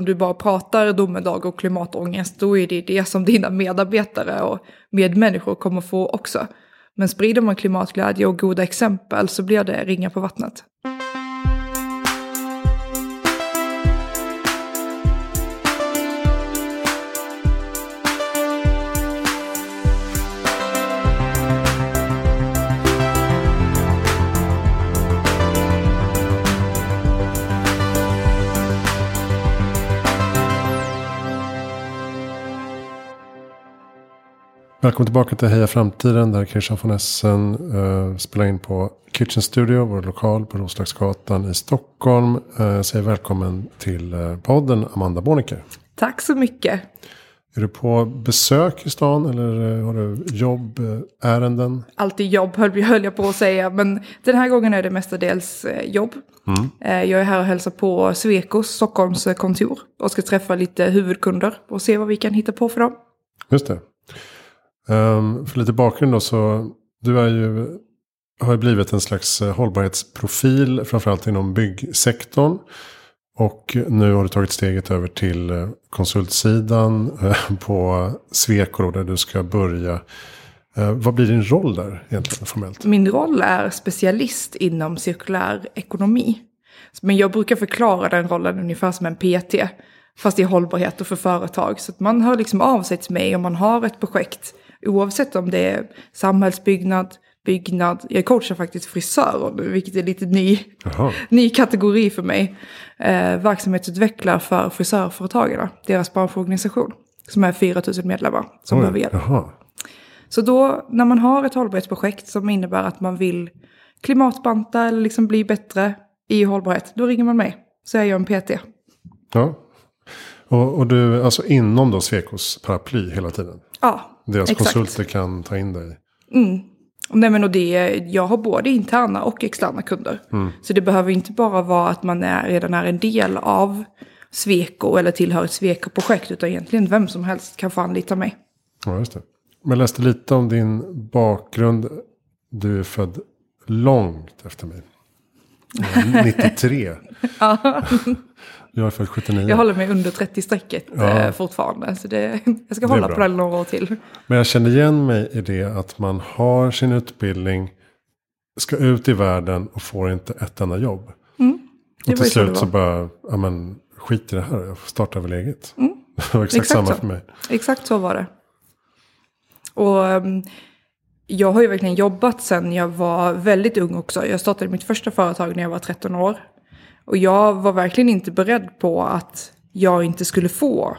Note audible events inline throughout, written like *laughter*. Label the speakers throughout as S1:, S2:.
S1: Om du bara pratar domedag och klimatångest, då är det det som dina medarbetare och medmänniskor kommer få också. Men sprider man klimatglädje och goda exempel så blir det ringa på vattnet.
S2: Välkommen tillbaka till Heja Framtiden där Christian von Essen uh, spelar in på Kitchen Studio, vår lokal på Roslagsgatan i Stockholm. Uh, säger välkommen till uh, podden Amanda Borniker.
S1: Tack så mycket.
S2: Är du på besök i stan eller har du jobb, ärenden?
S1: Alltid jobb höll jag på att säga, men den här gången är det mestadels jobb. Mm. Jag är här och hälsar på Svekos Stockholms kontor och ska träffa lite huvudkunder och se vad vi kan hitta på för dem.
S2: Just det. Um, för lite bakgrund då så. Du är ju, har ju blivit en slags eh, hållbarhetsprofil. Framförallt inom byggsektorn. Och nu har du tagit steget över till eh, konsultsidan eh, på Sweco där du ska börja. Vad blir din roll där egentligen formellt?
S1: Min roll är specialist inom cirkulär ekonomi. Men jag brukar förklara den rollen ungefär som en PT. Fast i hållbarhet och för företag. Så att man hör liksom av sig till mig om man har ett projekt Oavsett om det är samhällsbyggnad, byggnad. Jag coachar faktiskt frisörer nu, vilket är lite ny, *laughs* ny kategori för mig. Eh, verksamhetsutvecklare för frisörföretagarna, deras branschorganisation. Som är 4 000 medlemmar som Oj, behöver hjälp. Aha. Så då, när man har ett hållbarhetsprojekt som innebär att man vill klimatbanta eller liksom bli bättre i hållbarhet, då ringer man mig. Så är jag en PT.
S2: Ja. Och, och du, alltså inom då Svekos paraply hela tiden?
S1: Ja,
S2: deras Exakt. konsulter kan ta in dig.
S1: Mm. Nej, men och det, jag har både interna och externa kunder. Mm. Så det behöver inte bara vara att man är, redan är en del av Sweco eller tillhör ett Sweco-projekt. Utan egentligen vem som helst kan få anlita mig.
S2: Ja, just det. Men jag läste lite om din bakgrund. Du är född långt efter mig. *laughs* 93. ja. Jag är född 79.
S1: Jag håller mig under 30-strecket ja. Eh, fortfarande. Så det, *laughs* jag ska hålla på det några år till.
S2: Men jag känner igen mig i det att man har sin utbildning. Ska ut i världen och får inte ett enda jobb. Mm. Och till slut så bara, ja men skit i det här. Jag startar väl eget. Mm. *laughs* Det var exakt, exakt samma så. för mig.
S1: Exakt så var det. Och um, jag har ju verkligen jobbat sen jag var väldigt ung också. Jag startade mitt första företag när jag var 13 år. Och jag var verkligen inte beredd på att jag inte skulle få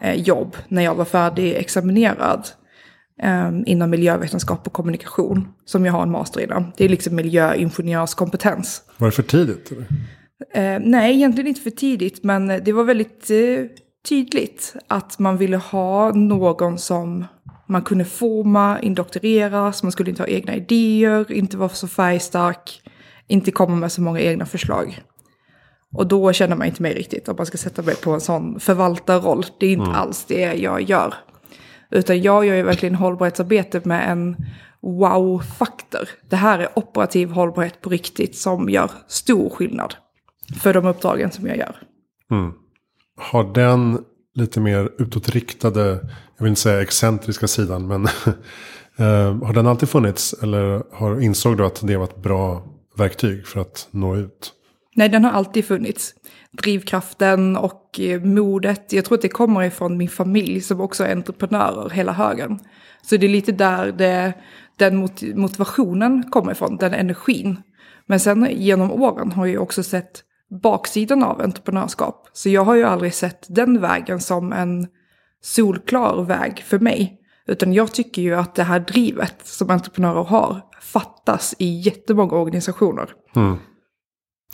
S1: eh, jobb när jag var färdigexaminerad eh, inom miljövetenskap och kommunikation. Som jag har en master inom. Det är liksom miljöingenjörskompetens.
S2: Var det för tidigt?
S1: Eh, nej, egentligen inte för tidigt. Men det var väldigt eh, tydligt att man ville ha någon som man kunde forma, indoktrineras, man skulle inte ha egna idéer, inte vara så färgstark, inte komma med så många egna förslag. Och då känner man inte mig riktigt om man ska sätta mig på en sån förvaltarroll. Det är inte mm. alls det jag gör. Utan jag gör ju verkligen hållbarhetsarbete med en wow-faktor. Det här är operativ hållbarhet på riktigt som gör stor skillnad för de uppdragen som jag gör.
S2: Mm. Har den lite mer utåtriktade, jag vill inte säga excentriska sidan, men uh, *laughs* har den alltid funnits? Eller har, insåg du att det var ett bra verktyg för att nå ut?
S1: Nej, den har alltid funnits. Drivkraften och eh, modet. Jag tror att det kommer ifrån min familj som också är entreprenörer, hela högen. Så det är lite där det, den motivationen kommer ifrån, den energin. Men sen genom åren har jag också sett baksidan av entreprenörskap. Så jag har ju aldrig sett den vägen som en solklar väg för mig. Utan jag tycker ju att det här drivet som entreprenörer har fattas i jättemånga organisationer. Mm.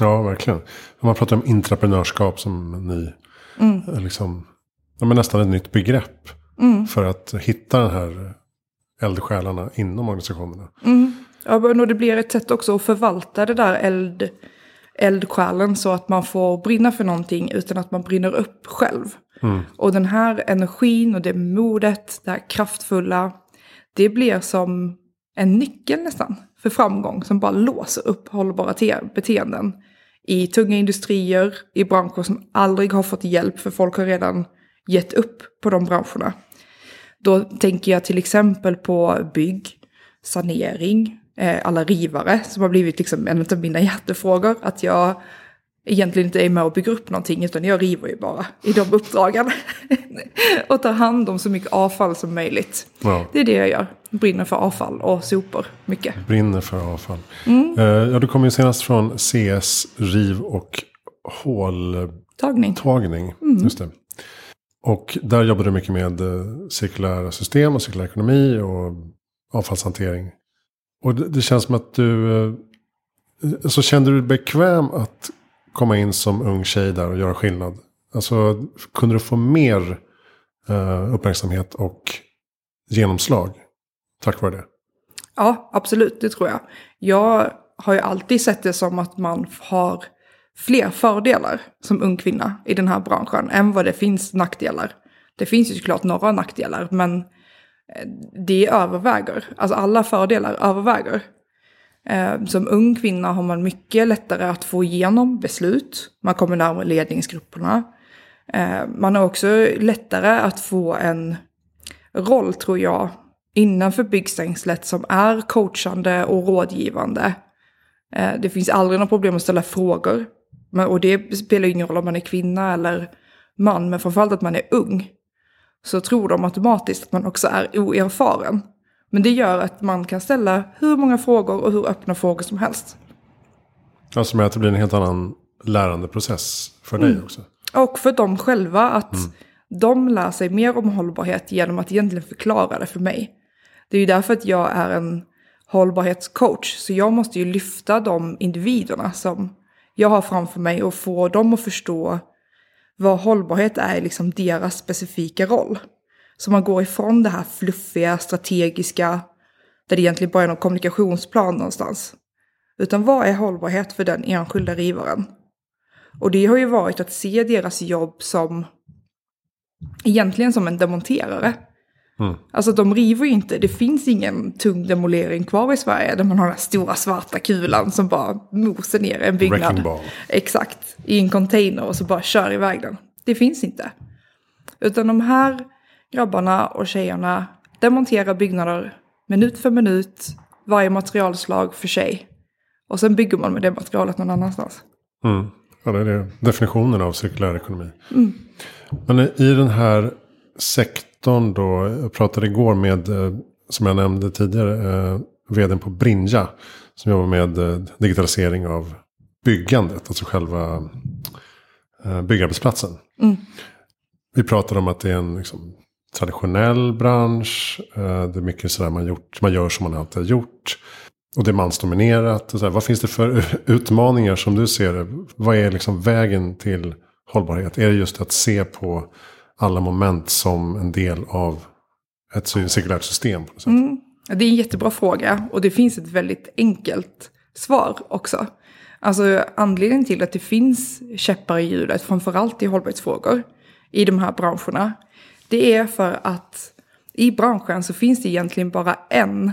S2: Ja, verkligen. Man pratar om intraprenörskap som ni, mm. liksom, ja, men nästan ett nytt begrepp. Mm. För att hitta den här eldsjälarna inom organisationerna.
S1: Mm. Ja, och det blir ett sätt också att förvalta det där eld, eldsjälen så att man får brinna för någonting utan att man brinner upp själv. Mm. Och den här energin och det modet, det här kraftfulla, det blir som en nyckel nästan för framgång som bara låser upp hållbara beteenden i tunga industrier, i branscher som aldrig har fått hjälp för folk har redan gett upp på de branscherna. Då tänker jag till exempel på bygg, sanering, eh, alla rivare som har blivit liksom en av mina *laughs* hjärtefrågor. Att jag egentligen inte är med och bygger upp någonting utan jag river ju bara i de uppdragen. *laughs* och tar hand om så mycket avfall som möjligt.
S2: Ja.
S1: Det är det jag gör. Brinner för avfall och sopor mycket.
S2: Brinner för avfall. Mm. Uh, ja, du kom ju senast från CS, riv och håltagning.
S1: Tagning.
S2: Mm. Just det. Och där jobbar du mycket med uh, cirkulära system och cirkulär ekonomi och avfallshantering. Och det, det känns som att du... Uh, så kände du dig bekväm att komma in som ung tjej där och göra skillnad? Alltså, kunde du få mer eh, uppmärksamhet och genomslag tack vare det?
S1: Ja, absolut, det tror jag. Jag har ju alltid sett det som att man har fler fördelar som ung kvinna i den här branschen än vad det finns nackdelar. Det finns ju såklart några nackdelar, men eh, det överväger. Alltså alla fördelar överväger. Eh, som ung kvinna har man mycket lättare att få igenom beslut. Man kommer närmare ledningsgrupperna. Eh, man har också lättare att få en roll, tror jag, innanför byggstängslet som är coachande och rådgivande. Eh, det finns aldrig något problem att ställa frågor. Och det spelar ingen roll om man är kvinna eller man, men framförallt att man är ung. Så tror de automatiskt att man också är oerfaren. Men det gör att man kan ställa hur många frågor och hur öppna frågor som helst.
S2: Alltså med att det blir en helt annan lärandeprocess för dig mm. också.
S1: Och för dem själva att mm. de lär sig mer om hållbarhet genom att egentligen förklara det för mig. Det är ju därför att jag är en hållbarhetscoach. Så jag måste ju lyfta de individerna som jag har framför mig och få dem att förstå vad hållbarhet är i liksom deras specifika roll. Så man går ifrån det här fluffiga, strategiska, där det egentligen bara är någon kommunikationsplan någonstans. Utan vad är hållbarhet för den enskilda rivaren? Och det har ju varit att se deras jobb som egentligen som en demonterare. Mm. Alltså de river ju inte, det finns ingen tung demolering kvar i Sverige där man har den här stora svarta kulan som bara mosar ner en byggnad. Exakt, i en container och så bara kör iväg den. Det finns inte. Utan de här grabbarna och tjejerna demonterar byggnader minut för minut, varje materialslag för sig. Och sen bygger man med det materialet någon annanstans.
S2: Mm. Ja, det är det. definitionen av cirkulär ekonomi. Mm. Men i den här sektorn då, jag pratade igår med, eh, som jag nämnde tidigare, eh, vdn på Brinja. Som jobbar med eh, digitalisering av byggandet, alltså själva byggarbetsplatsen. Mm. Vi pratade om att det är en liksom, traditionell bransch. Eh, det är mycket sådär man, gjort, man gör som man alltid har gjort. Och det är mansdominerat. Och så här, vad finns det för *laughs* utmaningar som du ser det? Vad är liksom vägen till hållbarhet? Är det just att se på alla moment som en del av ett cirkulärt system? På något sätt? Mm.
S1: Det är en jättebra fråga och det finns ett väldigt enkelt svar också. Alltså anledningen till att det finns käppar i hjulet, framförallt i hållbarhetsfrågor, i de här branscherna, det är för att i branschen så finns det egentligen bara en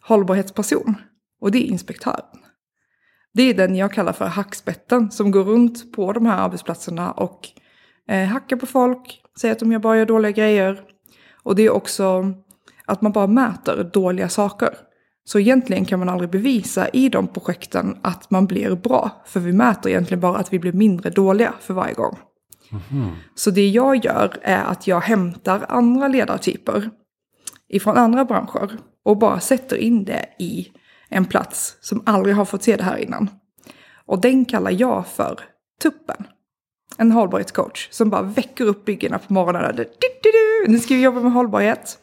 S1: hållbarhetsperson. Och det är inspektören. Det är den jag kallar för hackspetten som går runt på de här arbetsplatserna och eh, hackar på folk, säger att de gör bara gör dåliga grejer. Och det är också att man bara mäter dåliga saker. Så egentligen kan man aldrig bevisa i de projekten att man blir bra. För vi mäter egentligen bara att vi blir mindre dåliga för varje gång. Mm. Så det jag gör är att jag hämtar andra ledartyper ifrån andra branscher och bara sätter in det i en plats som aldrig har fått se det här innan. Och den kallar jag för tuppen. En hållbarhetscoach som bara väcker upp byggena på morgonen. Nu ska vi jobba med hållbarhet.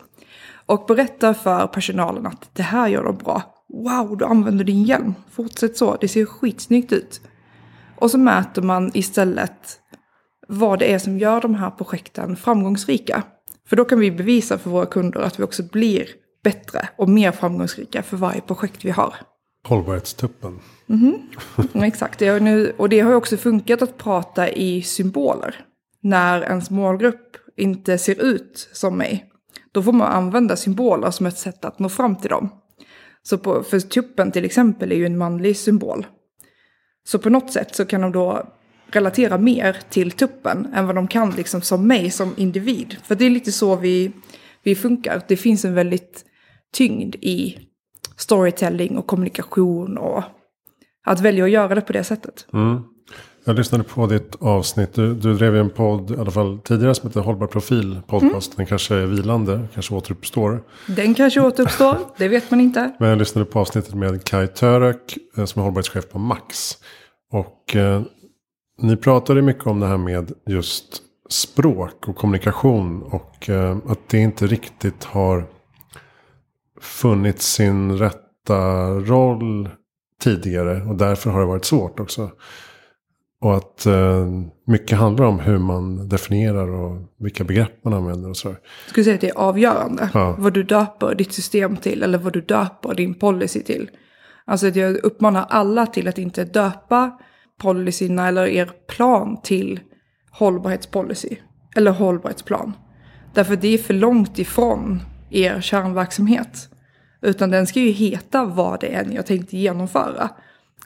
S1: Och berättar för personalen att det här gör de bra. Wow, du använder din hjälm. Fortsätt så, det ser skitsnyggt ut. Och så mäter man istället vad det är som gör de här projekten framgångsrika. För då kan vi bevisa för våra kunder att vi också blir bättre och mer framgångsrika för varje projekt vi har.
S2: Hållbarhetstuppen.
S1: Mm -hmm. Exakt, och det har ju också funkat att prata i symboler. När ens målgrupp inte ser ut som mig. Då får man använda symboler som ett sätt att nå fram till dem. Så på, för tuppen till exempel är ju en manlig symbol. Så på något sätt så kan de då relatera mer till tuppen än vad de kan liksom som mig som individ. För det är lite så vi, vi funkar. Det finns en väldigt tyngd i storytelling och kommunikation och att välja att göra det på det sättet.
S2: Mm. Jag lyssnade på ditt avsnitt. Du, du drev ju en podd, i alla fall tidigare, som heter Hållbar profil podcast. Mm. Den kanske är vilande, kanske återuppstår.
S1: Den kanske återuppstår, det vet man inte.
S2: Men jag lyssnade på avsnittet med Kai Török, eh, som är hållbarhetschef på Max. Och eh, ni pratade mycket om det här med just språk och kommunikation. Och eh, att det inte riktigt har funnit sin rätta roll tidigare. Och därför har det varit svårt också. Och att eh, mycket handlar om hur man definierar och vilka begrepp man använder och sådär.
S1: Jag skulle säga att det är avgörande. Ja. Vad du döper ditt system till eller vad du döper din policy till. Alltså att jag uppmanar alla till att inte döpa policyerna eller er plan till hållbarhetspolicy. Eller hållbarhetsplan. Därför det är för långt ifrån er kärnverksamhet. Utan den ska ju heta vad det är ni har tänkt genomföra.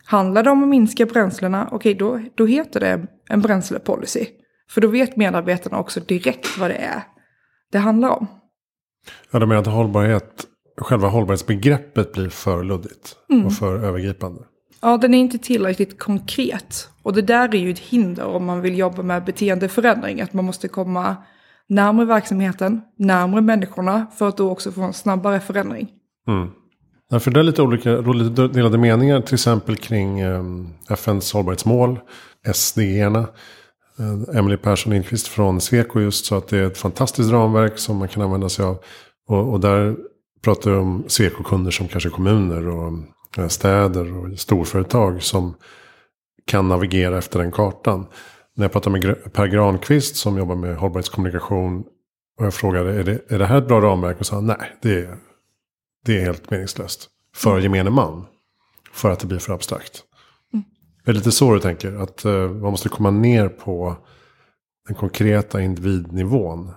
S1: Handlar det om att minska bränslena, okej okay, då, då heter det en bränslepolicy. För då vet medarbetarna också direkt vad det är det handlar om.
S2: Ja, du menar att hållbarhet, själva hållbarhetsbegreppet blir för luddigt mm. och för övergripande?
S1: Ja, den är inte tillräckligt konkret. Och det där är ju ett hinder om man vill jobba med beteendeförändring. Att man måste komma närmare verksamheten, närmare människorna för att då också få en snabbare förändring.
S2: Mm. Ja, för det är lite olika lite delade meningar till exempel kring eh, FNs hållbarhetsmål, SDE-erna. Eh, Emily Persson Lindqvist från Sweco just sa att det är ett fantastiskt ramverk som man kan använda sig av. Och, och där pratar vi om Sweco-kunder som kanske kommuner och städer och storföretag som kan navigera efter den kartan. När jag pratade med Per Granqvist som jobbar med hållbarhetskommunikation och jag frågade är det, är det här ett bra ramverk och sa nej det är det är helt meningslöst. För gemene man. För att det blir för abstrakt. Mm. Är det lite så du tänker? Att uh, man måste komma ner på den konkreta individnivån.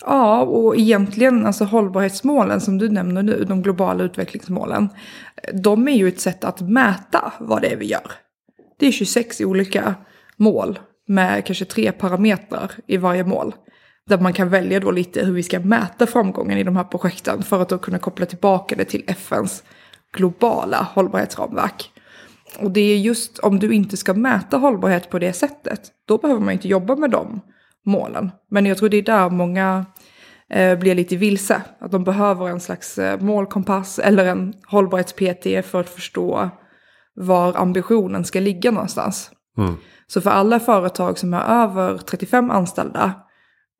S1: Ja, och egentligen alltså hållbarhetsmålen som du nämner nu, de globala utvecklingsmålen. De är ju ett sätt att mäta vad det är vi gör. Det är 26 olika mål med kanske tre parametrar i varje mål. Där man kan välja då lite hur vi ska mäta framgången i de här projekten för att då kunna koppla tillbaka det till FNs globala hållbarhetsramverk. Och det är just om du inte ska mäta hållbarhet på det sättet, då behöver man inte jobba med dem målen. Men jag tror det är där många eh, blir lite vilse. Att de behöver en slags eh, målkompass eller en hållbarhets-PT för att förstå var ambitionen ska ligga någonstans. Mm. Så för alla företag som är över 35 anställda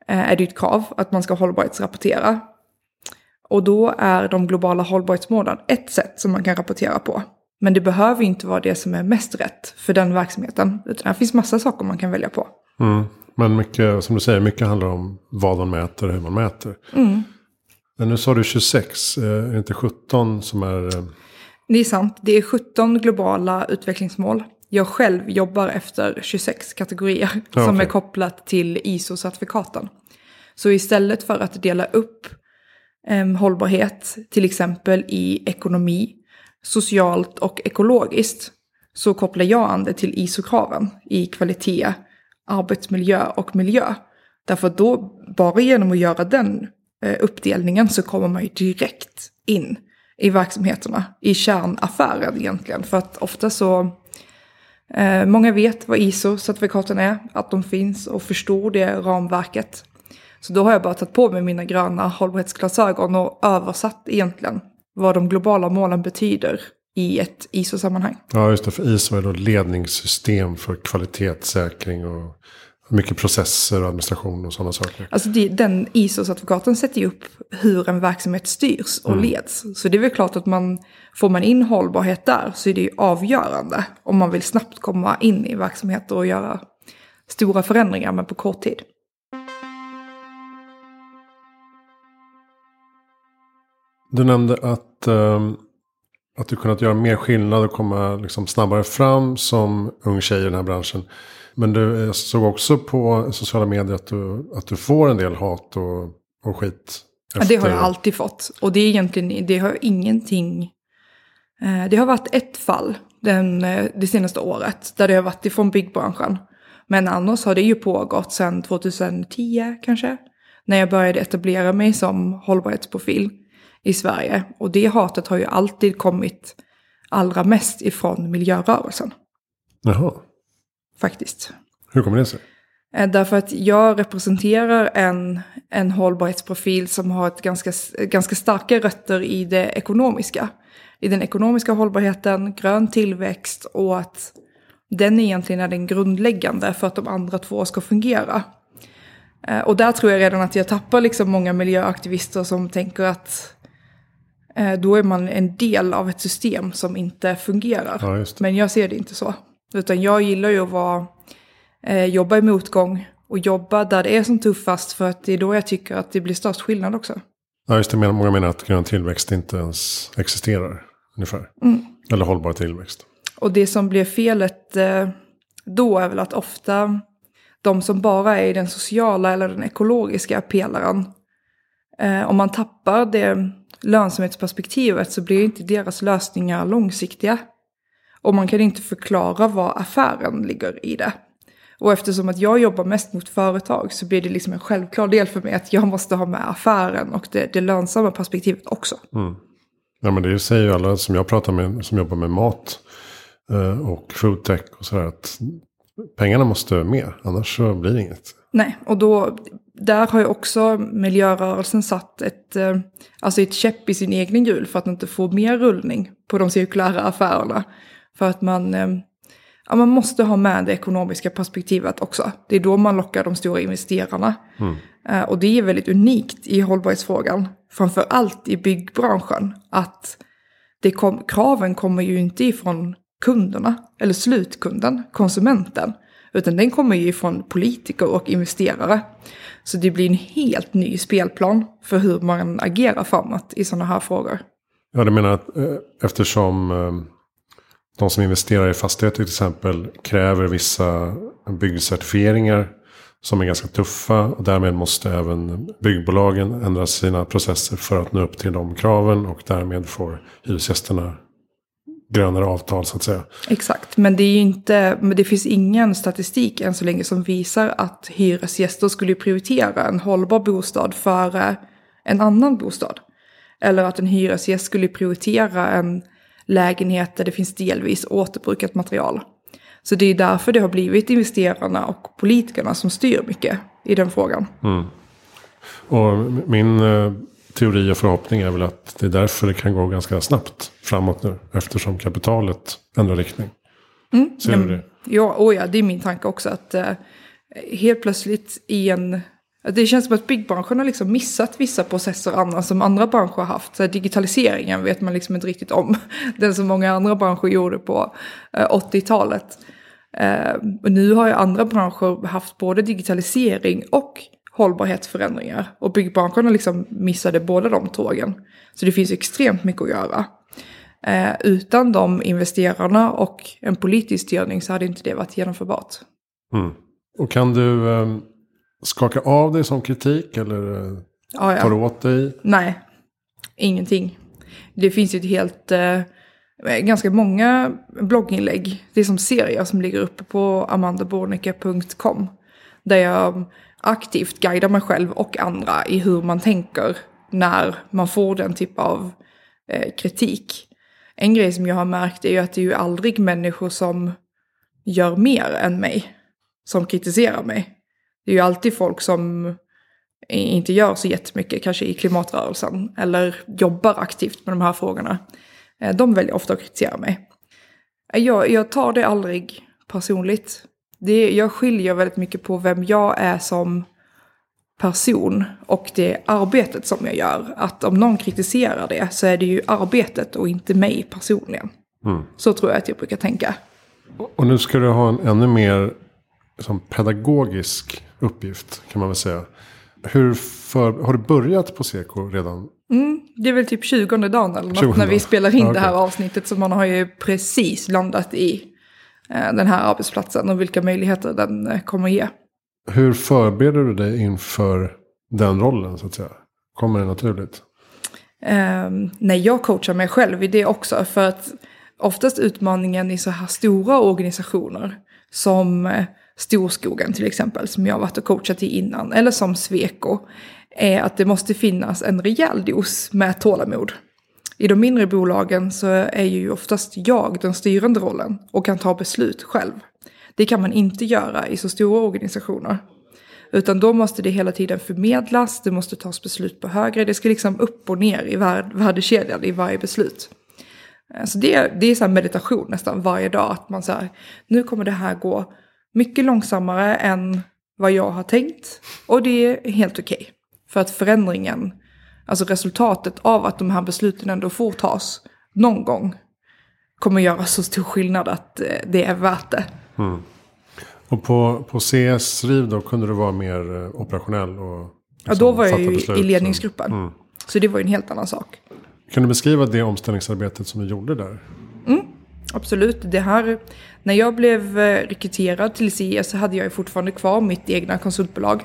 S1: Eh, är det ett krav att man ska hållbarhetsrapportera. Och då är de globala hållbarhetsmålen ett sätt som man kan rapportera på. Men det behöver inte vara det som är mest rätt för den verksamheten. Utan det finns massa saker man kan välja på.
S2: Mm. Men mycket, som du säger, mycket handlar om vad man mäter och hur man mäter. Mm. Men nu sa du 26, eh, är det inte 17 som är... Eh,
S1: det är sant, det är 17 globala utvecklingsmål jag själv jobbar efter 26 kategorier ja, som okay. är kopplat till ISO-certifikaten. Så istället för att dela upp eh, hållbarhet till exempel i ekonomi, socialt och ekologiskt så kopplar jag an det till ISO-kraven i kvalitet, arbetsmiljö och miljö. Därför då, bara genom att göra den eh, uppdelningen så kommer man ju direkt in i verksamheterna, i kärnaffären egentligen. För att ofta så Eh, många vet vad ISO-certifikaten är, att de finns och förstår det ramverket. Så då har jag bara tagit på mig mina gröna hållbarhetsglasögon och översatt egentligen vad de globala målen betyder i ett ISO-sammanhang.
S2: Ja, just det. För ISO är då ledningssystem för kvalitetssäkring och mycket processer och administration och sådana saker.
S1: Alltså det, den ISO-certifikaten sätter ju upp hur en verksamhet styrs och mm. leds. Så det är väl klart att man, får man in hållbarhet där så är det ju avgörande om man vill snabbt komma in i verksamheter och göra stora förändringar men på kort tid.
S2: Du nämnde att, um, att du kunnat göra mer skillnad och komma liksom snabbare fram som ung tjej i den här branschen. Men du såg också på sociala medier att du, att du får en del hat och, och skit.
S1: Efter... Det har jag alltid fått. Och det är egentligen, det har ingenting... Eh, det har varit ett fall den, eh, det senaste året. Där det har varit ifrån byggbranschen. Men annars har det ju pågått sedan 2010 kanske. När jag började etablera mig som hållbarhetsprofil i Sverige. Och det hatet har ju alltid kommit allra mest ifrån miljörörelsen.
S2: Jaha.
S1: Faktiskt.
S2: Hur kommer det sig?
S1: Eh, Därför att jag representerar en, en hållbarhetsprofil som har ett ganska, ganska starka rötter i det ekonomiska. I den ekonomiska hållbarheten, grön tillväxt och att den egentligen är den grundläggande för att de andra två ska fungera. Eh, Och där tror jag redan att jag tappar liksom många miljöaktivister som tänker att då är man en del av ett system som inte fungerar.
S2: Ja.
S1: Men jag ser det inte så. Utan jag gillar ju att vara, eh, jobba i motgång och jobba där det är som tuffast för att det är då jag tycker att det blir störst skillnad också.
S2: Ja, just det. Många menar att grön tillväxt inte ens existerar. Ungefär. Eller hållbar tillväxt.
S1: Och det som blir felet eh, då är väl att ofta de som bara är i den sociala eller den ekologiska pelaren, eh, om man tappar det lönsamhetsperspektivet så blir inte deras lösningar långsiktiga. Och man kan inte förklara vad affären ligger i det. Och eftersom att jag jobbar mest mot företag så blir det liksom en självklar del för mig att jag måste ha med affären och det, det lönsamma perspektivet också. Mm.
S2: Ja, men det säger ju alla som jag pratar med som jobbar med mat eh, och foodtech och sådär. Att pengarna måste med, annars så blir det inget.
S1: Nej, och då, där har ju också miljörörelsen satt ett, eh, alltså ett käpp i sin egen hjul för att inte få mer rullning på de cirkulära affärerna. För att man, eh, ja, man måste ha med det ekonomiska perspektivet också. Det är då man lockar de stora investerarna. Eh, och det är väldigt unikt i hållbarhetsfrågan, framför allt i byggbranschen, att det kom, kraven kommer ju inte ifrån kunderna, eller slutkunden, konsumenten. Utan den kommer ju från politiker och investerare. Så det blir en helt ny spelplan för hur man agerar framåt i sådana här frågor.
S2: Ja, du menar att eh, eftersom eh, de som investerar i fastigheter till exempel kräver vissa byggcertifieringar som är ganska tuffa. Och därmed måste även byggbolagen ändra sina processer för att nå upp till de kraven. Och därmed får hyresgästerna grönare avtal så att säga.
S1: Exakt, men det, är ju inte, men det finns ingen statistik än så länge som visar att hyresgäster skulle prioritera en hållbar bostad före en annan bostad. Eller att en hyresgäst skulle prioritera en lägenhet där det finns delvis återbrukat material. Så det är därför det har blivit investerarna och politikerna som styr mycket i den frågan.
S2: Och min eh, teori och förhoppning är väl att det är därför det kan gå ganska snabbt framåt nu. Eftersom kapitalet ändrar riktning. Ser du det?
S1: Ja, oh ja, det är min tanke också att eh, helt plötsligt i en... Det känns som att byggbranschen har liksom missat vissa processer annars som andra branscher har haft. Så digitaliseringen vet man liksom inte riktigt om. *laughs* Den som många andra branscher gjorde på eh, 80-talet. Eh, och nu har ju andra branscher haft både digitalisering och hållbarhetsförändringar. Och byggbranschen liksom missade båda de tågen. Så det finns extremt mycket att göra. Eh, utan de investerarna och en politisk styrning så hade inte det varit genomförbart.
S2: Och kan du eh, skaka av dig som kritik eller eh,
S1: Ja,
S2: tar åt dig?
S1: Nej, ingenting. Det finns ju ett helt, eh, ganska många blogginlägg. Det är som serier som ligger uppe på amandabornicke.com. Där jag aktivt guida mig själv och andra i hur man tänker när man får den typ av eh, kritik. En grej som jag har märkt är ju att det är ju aldrig människor som gör mer än mig som kritiserar mig. Det är ju alltid folk som inte gör så jättemycket, kanske i klimatrörelsen, eller jobbar aktivt med de här frågorna. Eh, de väljer ofta att kritisera mig. Eh, jag, jag tar det aldrig personligt. Det, jag skiljer väldigt mycket på vem jag är som person och det arbetet som jag gör. Att om någon kritiserar det så är det ju arbetet och inte mig personligen. Så tror jag att jag brukar tänka.
S2: Och nu ska du ha en ännu mer som pedagogisk uppgift kan man väl säga. Hur för, har du börjat på Seko redan?
S1: Det är väl typ 20 dagen eller något
S2: 20
S1: när vi spelar in
S2: Ja,
S1: det här
S2: okej.
S1: avsnittet. Så man har ju precis landat i den här arbetsplatsen och vilka möjligheter den eh, kommer ge.
S2: Hur förbereder du dig inför den rollen så att säga? Kommer det naturligt?
S1: Eh, nej, jag coachar mig själv i det också. För att oftast utmaningen i så här stora organisationer som eh, Storskogen till exempel, som jag har varit och coachat i innan, eller som Sweco, är att det måste finnas en rejäl dos med tålamod. I de mindre bolagen så är ju oftast jag den styrande rollen och kan ta beslut själv. Det kan man inte göra i så stora organisationer. Utan då måste det hela tiden förmedlas, det måste tas beslut på högre, det ska liksom upp och ner i värdekedjan i varje beslut. Eh, så det, det är så meditation nästan varje dag, att man säger nu kommer det här gå mycket långsammare än vad jag har tänkt. Och det är helt okej. Okay. För att förändringen, alltså resultatet av att de här besluten ändå får tas någon gång, kommer göra så stor skillnad att eh, det är värt det. Mm.
S2: Och på, på CS-RIV då kunde du vara mer eh, operationell? Och liksom
S1: ja, då var jag ju i ledningsgruppen. Mm. Så det var ju en helt annan sak.
S2: Kan du beskriva det omställningsarbetet som du gjorde där?
S1: Mm, absolut. Det här, när jag blev eh, rekryterad till CS så hade jag fortfarande kvar mitt egna konsultbolag.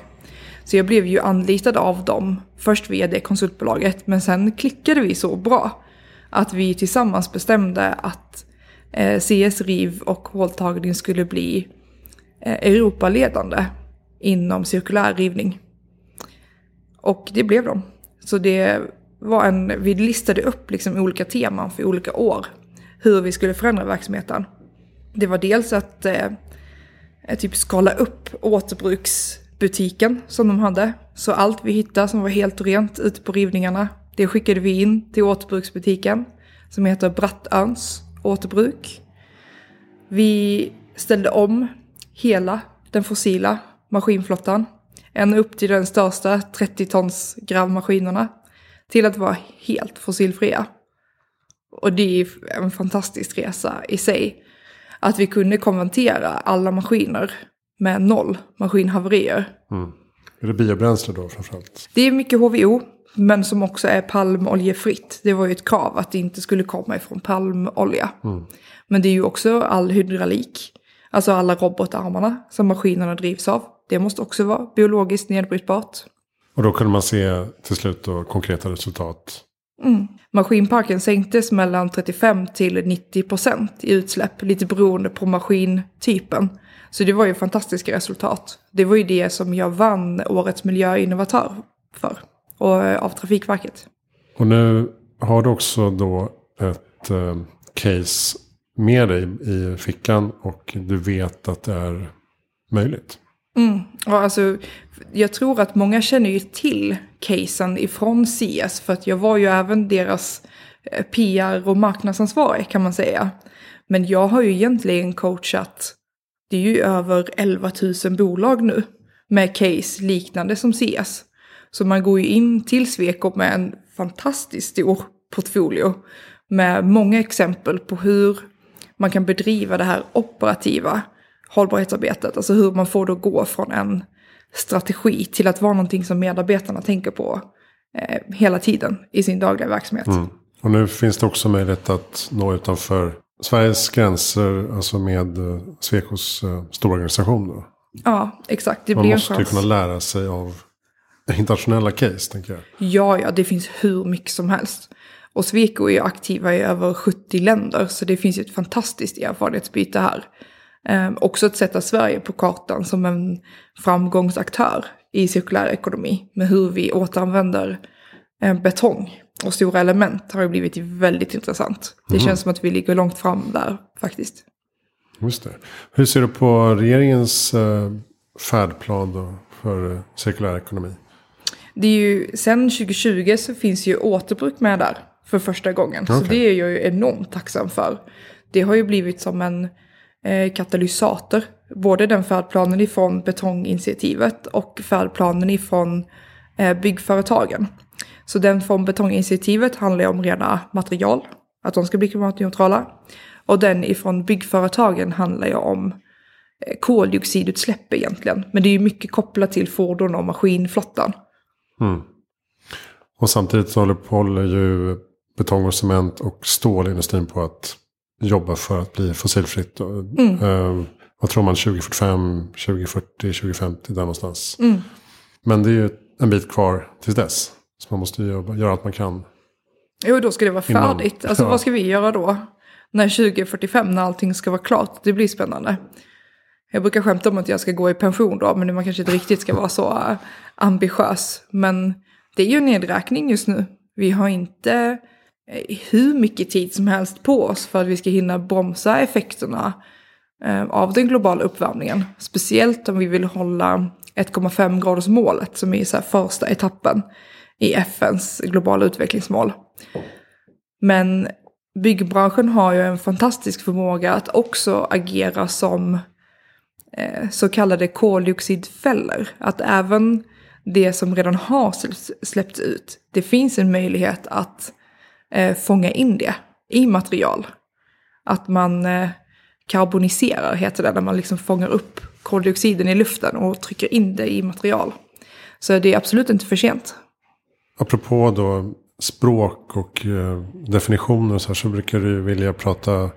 S1: Så jag blev ju anlitad av dem, först via det konsultbolaget, men sen klickade vi så bra att vi tillsammans bestämde att eh, CS RIV och håltagning skulle bli eh, Europaledande inom cirkulär rivning. Och det blev de. Så det var en, vi listade upp liksom olika teman för olika år. Hur vi skulle förändra verksamheten. Det var dels att eh, typ skala upp återbruks butiken som de hade. Så allt vi hittade som var helt rent ute på rivningarna, det skickade vi in till återbruksbutiken. Som heter Brattörns återbruk. Vi ställde om hela den fossila maskinflottan. En upp till den största 30 tons gravmaskinerna till att vara helt fossilfria. Och det är en fantastisk resa i sig. Att vi kunde konvertera alla maskiner med noll maskinhaverier. Mm.
S2: Är det biobränsle då framförallt?
S1: Det är mycket HVO, men som också är palmoljefritt. Det var ju ett krav att det inte skulle komma ifrån palmolja. Mm. Men det är ju också all hydraulik. Alltså alla robotarmarna som maskinerna drivs av. Det måste också vara biologiskt nedbrytbart.
S2: Och då kunde man se till slut då konkreta resultat?
S1: Mm. Maskinparken sänktes mellan 35 till 90 procent i utsläpp, lite beroende på maskintypen. Så det var ju fantastiska resultat. Det var ju det som jag vann årets miljöinnovatör för, och, eh, av Trafikverket.
S2: Och nu har du också då ett eh, case med dig i fickan och du vet att det är möjligt.
S1: Mm. Ja, alltså, jag tror att många känner ju till casen ifrån CS för att jag var ju även deras eh, PR och marknadsansvarig kan man säga. Men jag har ju egentligen coachat, det är ju över 11 000 bolag nu med case liknande som CS. Så man går ju in till Sweco med en fantastiskt stor portfolio med många exempel på hur man kan bedriva det här operativa hållbarhetsarbetet. Alltså hur man får det att gå från en strategi till att vara någonting som medarbetarna tänker på eh, hela tiden i sin dagliga verksamhet. Mm.
S2: Och nu finns det också möjlighet att nå utanför Sveriges gränser, alltså med eh, Svekos eh, stora organisation. Då.
S1: Ja, exakt.
S2: Det Man måste ju kunna lära sig av *laughs* internationella case, tänker jag.
S1: Ja, ja, det finns hur mycket som helst. Och Sweco är ju aktiva i över 70 länder, så det finns ju ett fantastiskt erfarenhetsbyte här. Eh, också att sätta Sverige på kartan som en framgångsaktör i cirkulär ekonomi. Med hur vi återanvänder eh, betong och stora element har ju blivit väldigt intressant. Det mm. känns som att vi ligger långt fram där faktiskt.
S2: Just det. Hur ser du på regeringens eh, färdplan då för eh, cirkulär ekonomi?
S1: Det är ju, sen 2020 så finns ju återbruk med där för första gången. Okay. Så det är jag ju enormt tacksam för. Det har ju blivit som en Eh, katalysator. Både den färdplanen ifrån betonginitiativet och färdplanen ifrån eh, byggföretagen. Så den från betonginitiativet handlar om rena material, att de ska bli klimatneutrala. Och den ifrån byggföretagen handlar ju om eh, koldioxidutsläpp egentligen. Men det är ju mycket kopplat till fordon och maskinflottan. Mm.
S2: Och samtidigt håller ju betong och cement och stålindustrin på att jobba för att bli fossilfritt. Mm. Uh, vad tror man 2045, 2040, 2050 där någonstans. Mm. Men det är ju en bit kvar till dess. Så man måste ju jobba, göra allt man kan.
S1: Jo, då ska det vara färdigt. Innan, alltså ja. vad ska vi göra då? när 2045, när allting ska vara klart. Det blir spännande. Jag brukar skämta om att jag ska gå i pension då, men man kanske inte riktigt ska vara så uh, ambitiös. Men det är ju en nedräkning just nu. Vi har inte Eh, hur mycket tid som helst på oss för att vi ska hinna bromsa effekterna eh, av den globala uppvärmningen. Speciellt om vi vill hålla 1,5 graders målet som är så första etappen i FNs globala utvecklingsmål. Men byggbranschen har ju en fantastisk förmåga att också agera som eh, så kallade koldioxidfällor. Att även det som redan har släppts ut, det finns en möjlighet att eh, fånga in det i material. Att man eh, karboniserar, heter det, när man liksom fångar upp koldioxiden i luften och trycker in det i material. Så det är absolut inte för sent.
S2: Apropå då språk och eh, definitioner så, här, så brukar du vilja prata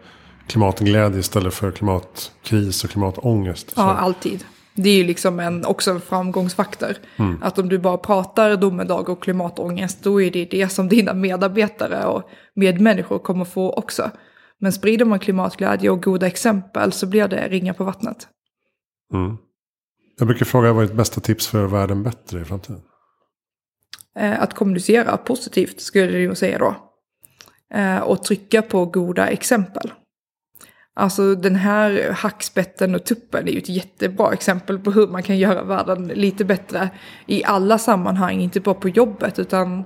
S2: klimatglädje istället för klimatkris och klimatångest.
S1: Ja, alltid. Det är ju liksom en, också en framgångsfaktor. Mm. Att om du bara pratar domedag och klimatångest, då är det det som dina medarbetare och medmänniskor kommer få också. Men sprider man klimatglädje och goda exempel så blir det ringa på vattnet.
S2: Mm. Jag brukar fråga vad är ditt bästa tips för världen bättre i framtiden?
S1: Eh, att kommunicera positivt skulle jag säga då. Eh, och trycka på goda exempel. Alltså den här hackspetten och tuppen är ju ett jättebra exempel på hur man kan göra världen lite bättre i alla sammanhang, inte bara på jobbet utan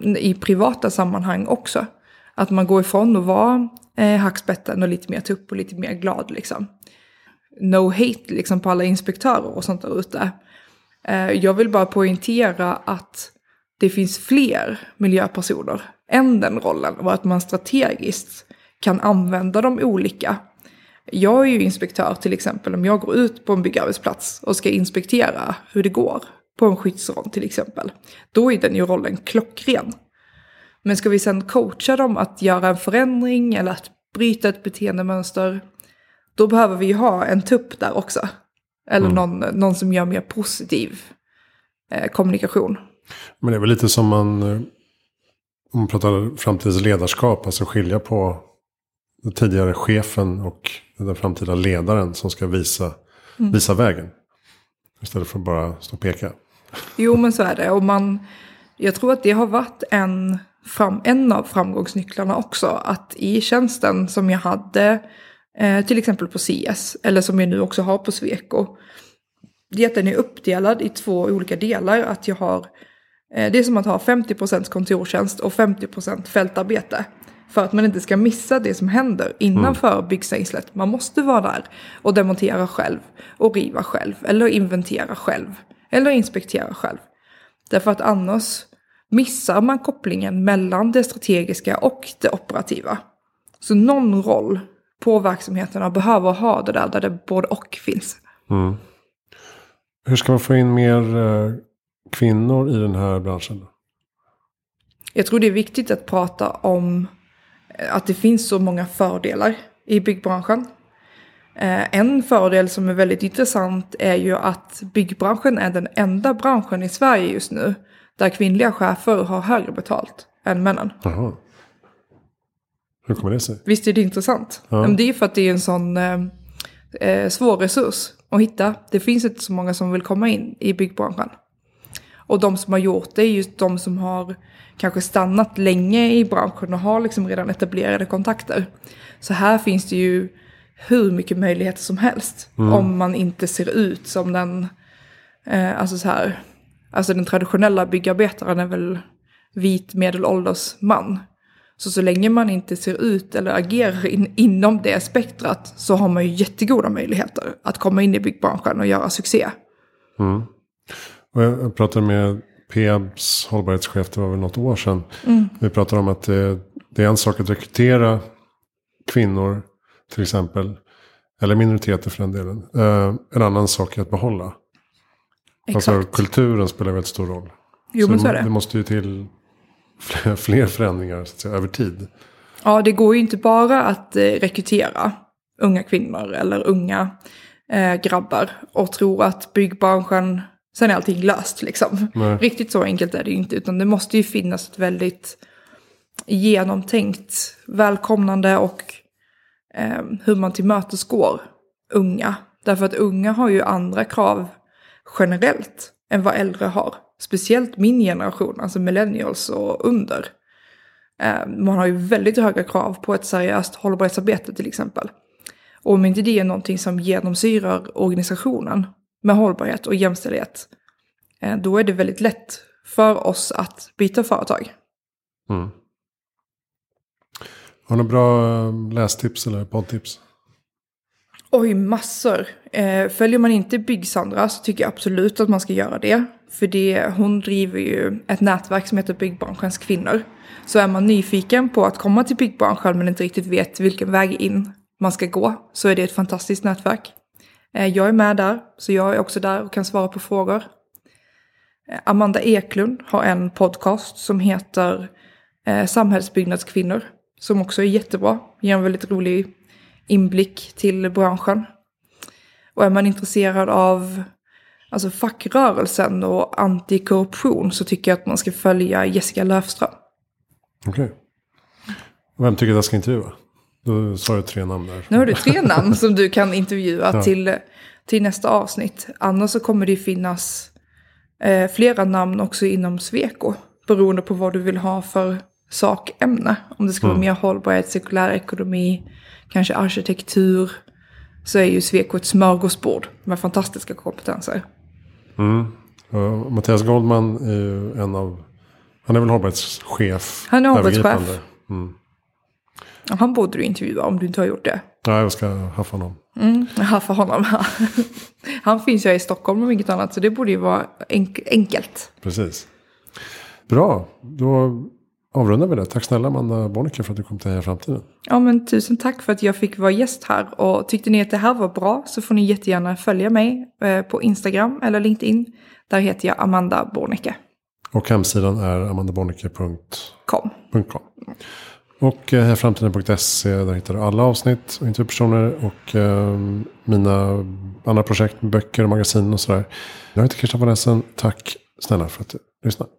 S1: mm, i privata sammanhang också. Att man går ifrån att vara eh, hackspetten och lite mer tupp och lite mer glad liksom. No hate liksom på alla inspektörer och sånt där ute. Eh, jag vill bara poängtera att det finns fler miljöpersoner än den rollen och att man strategiskt kan använda de olika. Jag är ju inspektör till exempel om jag går ut på en byggarbetsplats och ska inspektera hur det går på en skyddsrond till exempel. Då är den ju rollen klockren. Men ska vi sen coacha dem att göra en förändring eller att bryta ett beteendemönster, då behöver vi ju ha en tupp där också. Eller mm. någon, någon som gör mer positiv eh, kommunikation.
S2: Men det är väl lite som man, eh, om man pratar framtidens ledarskap, alltså skilja på den tidigare chefen och den framtida ledaren som ska visa, mm. visa vägen. Istället för att bara stå och peka.
S1: Jo men så är det. Och man, jag tror att det har varit en, fram, en av framgångsnycklarna också. Att i tjänsten som jag hade Eh, till exempel på CS, eller som jag nu också har på Sweco. Det är att den är uppdelad i två olika delar. Att jag har, eh, det är som att ha 50% kontorstjänst och 50% fältarbete. För att man inte ska missa det som händer innanför mm. byggstängslet. Man måste vara där och demontera själv. Och riva själv. Eller inventera själv. Eller inspektera själv. Därför att annars missar man kopplingen mellan det strategiska och det operativa. Så någon roll på verksamheterna behöver ha det där, där det både och finns. Mm.
S2: Hur ska man få in mer eh, kvinnor i den här branschen?
S1: Jag tror det är viktigt att prata om att det finns så många fördelar i byggbranschen. Eh, en fördel som är väldigt intressant är ju att byggbranschen är den enda branschen i Sverige just nu där kvinnliga chefer har högre betalt än männen.
S2: Aha. Hur kommer det sig?
S1: Visst är det intressant? Ja. Det är för att det är en sån eh, eh, svår resurs att hitta. Det finns inte så många som vill komma in i byggbranschen. Och de som har gjort det är just de som har kanske stannat länge i branschen och har liksom redan etablerade kontakter. Så här finns det ju hur mycket möjligheter som helst. Mm. Om man inte ser ut som den, eh, alltså så här, alltså den traditionella byggarbetaren är väl vit medelålders man. Så så länge man inte ser ut eller agerar in, inom det spektrat så har man ju jättegoda möjligheter att komma in i byggbranschen och göra succé.
S2: Mm. Och jag pratade med Peabs hållbarhetschef, det var väl något år sedan. Mm. Vi pratade om att det, det, är en sak att rekrytera kvinnor till exempel. Eller minoriteter för den delen. Uh, en annan sak är att behålla. Alltså, Exakt. Alltså kulturen spelar väldigt stor roll.
S1: Jo, så men så är det.
S2: Det måste ju till *laughs* fler förändringar så att säga, över tid.
S1: Ja, det går ju inte bara att eh, rekrytera unga kvinnor eller unga eh, grabbar och tro att byggbranschen, sen är allting löst liksom. Nej. Riktigt så enkelt är det ju inte, utan det måste ju finnas ett väldigt genomtänkt, välkomnande och eh, hur man tillmötesgår unga. Därför att unga har ju andra krav generellt än vad äldre har. Speciellt min generation, alltså millennials och under. Eh, man har ju väldigt höga krav på ett seriöst hållbarhetsarbete till exempel. Och om inte det är någonting som genomsyrar organisationen med hållbarhet och jämställdhet, eh, då är det väldigt lätt för oss att byta företag. Mm.
S2: Har du några bra eh, lästips eller poddtips?
S1: Oj, massor. Eh, följer man inte Byggsandra så tycker jag absolut att man ska göra det. För det, hon driver ju ett nätverk som heter Byggbranschens kvinnor. Så är man nyfiken på att komma till byggbranschen men inte riktigt vet vilken väg in man ska gå så är det ett fantastiskt nätverk. Eh, jag är med där, så jag är också där och kan svara på frågor. Eh, Amanda Eklund har en podcast som heter eh, Samhällsbyggnadskvinnor. Som också är jättebra, ger en väldigt rolig inblick till branschen. Och är man intresserad av alltså fackrörelsen och antikorruption så tycker jag att man ska följa Jessica Löfström.
S2: Okej. Okay. Vem tycker att jag ska intervjua? Då sa du tre namn där.
S1: Nu har du tre *laughs* namn som du kan intervjua ja. till, till nästa avsnitt. Annars så kommer det finnas eh, flera namn också inom Sweco. Beroende på vad du vill ha för sakämne. Om det ska mm. vara mer hållbarhet, cirkulär ekonomi, kanske arkitektur. Så är ju Sweco ett smörgåsbord med fantastiska kompetenser.
S2: Mm. Uh, Mattias Goldman är ju en av, han är väl hållbarhetschef.
S1: Han är hållbarhetschef. Mm. Han borde du intervjua om du inte har gjort det.
S2: Ja, jag ska haffa honom.
S1: Mm, haffa honom. *laughs* Han finns ju i Stockholm och inget annat, så det borde ju vara enk enkelt.
S2: Precis. Bra, då avrundar vi det. Tack snälla Amanda Bonniker för att du kom till Heja Framtiden.
S1: Ja, men tusen tack för att jag fick vara gäst här. Och tyckte ni att det här var bra så får ni jättegärna följa mig eh, på Instagram eller LinkedIn. Där heter jag Amanda Bornicke.
S2: Och hemsidan är amandabonnicke.com. Och
S1: eh,
S2: framtiden.se där hittar du alla avsnitt och intervjupersoner och eh, mina andra projekt böcker och magasin och sådär. Jag heter Christian von Essen. Tack snälla för att du lyssnade.